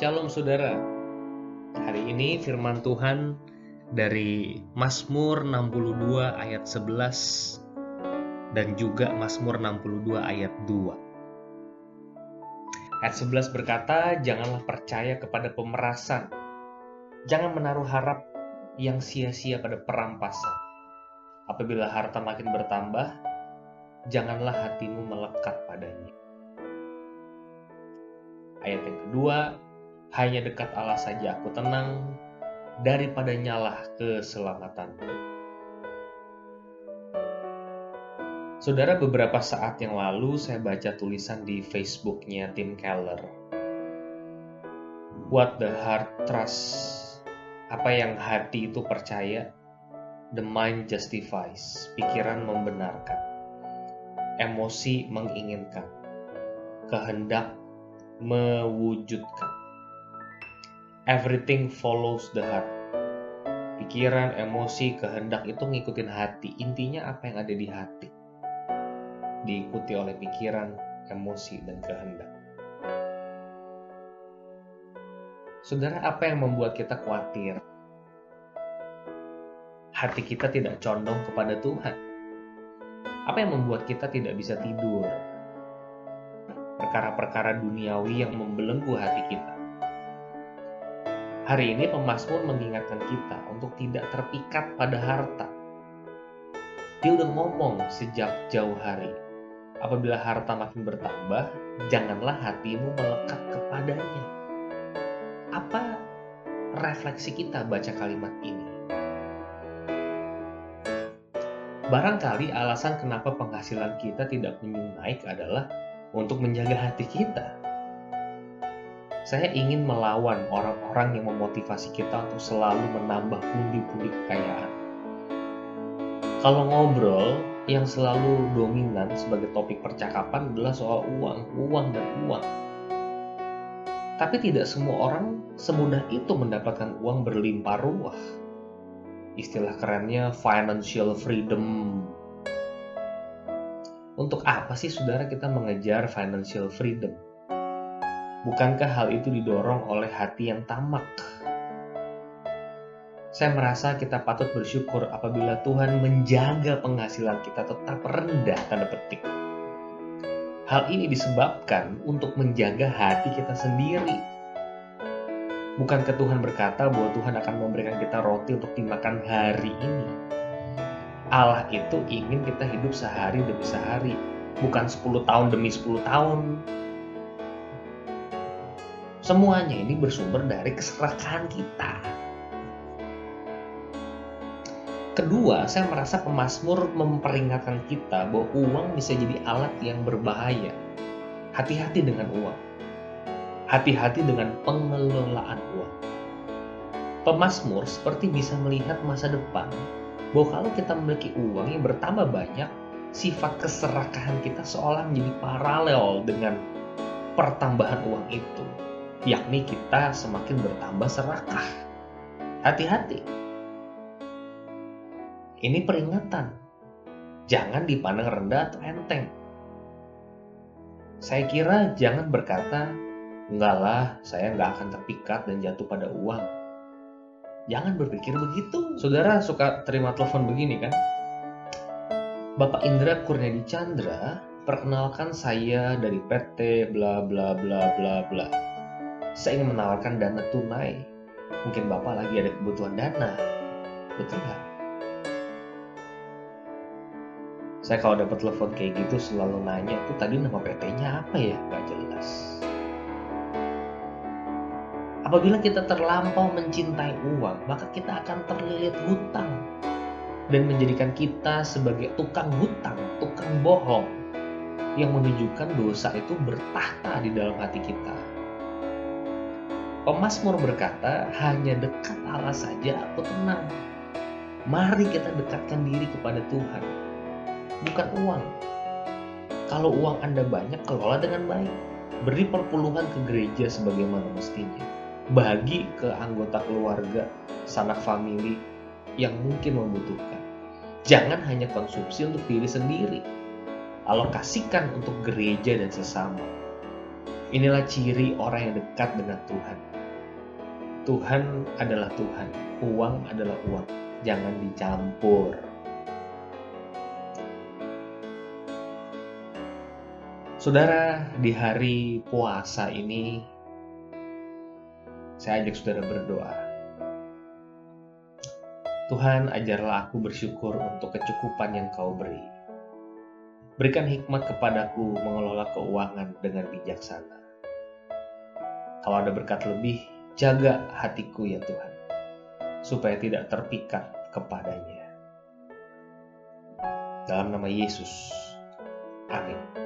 Shalom saudara. Hari ini firman Tuhan dari Mazmur 62 ayat 11 dan juga Mazmur 62 ayat 2. Ayat 11 berkata, "Janganlah percaya kepada pemerasan. Jangan menaruh harap yang sia-sia pada perampasan. Apabila harta makin bertambah, janganlah hatimu melekat padanya." Ayat yang kedua, hanya dekat Allah saja aku tenang, daripada nyalah keselamatanku. Saudara, beberapa saat yang lalu saya baca tulisan di Facebooknya Tim Keller. What the heart trust, apa yang hati itu percaya, the mind justifies, pikiran membenarkan, emosi menginginkan, kehendak mewujudkan. Everything follows the heart. Pikiran, emosi, kehendak itu ngikutin hati. Intinya apa yang ada di hati. Diikuti oleh pikiran, emosi, dan kehendak. Saudara, apa yang membuat kita khawatir? Hati kita tidak condong kepada Tuhan. Apa yang membuat kita tidak bisa tidur? perkara-perkara duniawi yang membelenggu hati kita. Hari ini pemazmur mengingatkan kita untuk tidak terpikat pada harta. Dia udah ngomong sejak jauh hari, apabila harta makin bertambah, janganlah hatimu melekat kepadanya. Apa refleksi kita baca kalimat ini? Barangkali alasan kenapa penghasilan kita tidak kunjung naik adalah untuk menjaga hati kita. Saya ingin melawan orang-orang yang memotivasi kita untuk selalu menambah pundi-pundi kekayaan. Kalau ngobrol, yang selalu dominan sebagai topik percakapan adalah soal uang, uang, dan uang. Tapi tidak semua orang semudah itu mendapatkan uang berlimpah ruah. Istilah kerennya financial freedom untuk apa sih saudara kita mengejar financial freedom? Bukankah hal itu didorong oleh hati yang tamak? Saya merasa kita patut bersyukur apabila Tuhan menjaga penghasilan kita tetap rendah tanda petik. Hal ini disebabkan untuk menjaga hati kita sendiri. Bukankah Tuhan berkata bahwa Tuhan akan memberikan kita roti untuk dimakan hari ini? Allah itu ingin kita hidup sehari demi sehari, bukan 10 tahun demi 10 tahun. Semuanya ini bersumber dari keserakahan kita. Kedua, saya merasa pemazmur memperingatkan kita bahwa uang bisa jadi alat yang berbahaya. Hati-hati dengan uang. Hati-hati dengan pengelolaan uang. Pemazmur seperti bisa melihat masa depan bahwa kalau kita memiliki uang yang bertambah banyak, sifat keserakahan kita seolah menjadi paralel dengan pertambahan uang itu, yakni kita semakin bertambah serakah. Hati-hati. Ini peringatan. Jangan dipandang rendah atau enteng. Saya kira jangan berkata, enggak lah, saya nggak akan terpikat dan jatuh pada uang Jangan berpikir begitu. Saudara suka terima telepon begini kan? Bapak Indra Kurniadi Chandra, perkenalkan saya dari PT bla bla bla bla bla. Saya ingin menawarkan dana tunai. Mungkin Bapak lagi ada kebutuhan dana. Betul nggak? Saya kalau dapat telepon kayak gitu selalu nanya, tuh tadi nama PT-nya apa ya? Gak jelas. Apabila kita terlampau mencintai uang, maka kita akan terlilit hutang dan menjadikan kita sebagai tukang hutang, tukang bohong yang menunjukkan dosa itu bertahta di dalam hati kita. Pemasmur berkata, hanya dekat Allah saja aku tenang. Mari kita dekatkan diri kepada Tuhan, bukan uang. Kalau uang Anda banyak, kelola dengan baik. Beri perpuluhan ke gereja sebagaimana mestinya bagi ke anggota keluarga, sanak famili yang mungkin membutuhkan. Jangan hanya konsumsi untuk diri sendiri. Alokasikan untuk gereja dan sesama. Inilah ciri orang yang dekat dengan Tuhan. Tuhan adalah Tuhan, uang adalah uang. Jangan dicampur. Saudara, di hari puasa ini saya ajak saudara berdoa. Tuhan, ajarlah aku bersyukur untuk kecukupan yang kau beri. Berikan hikmat kepadaku mengelola keuangan dengan bijaksana. Kalau ada berkat lebih, jaga hatiku ya Tuhan, supaya tidak terpikat kepadanya. Dalam nama Yesus, amin.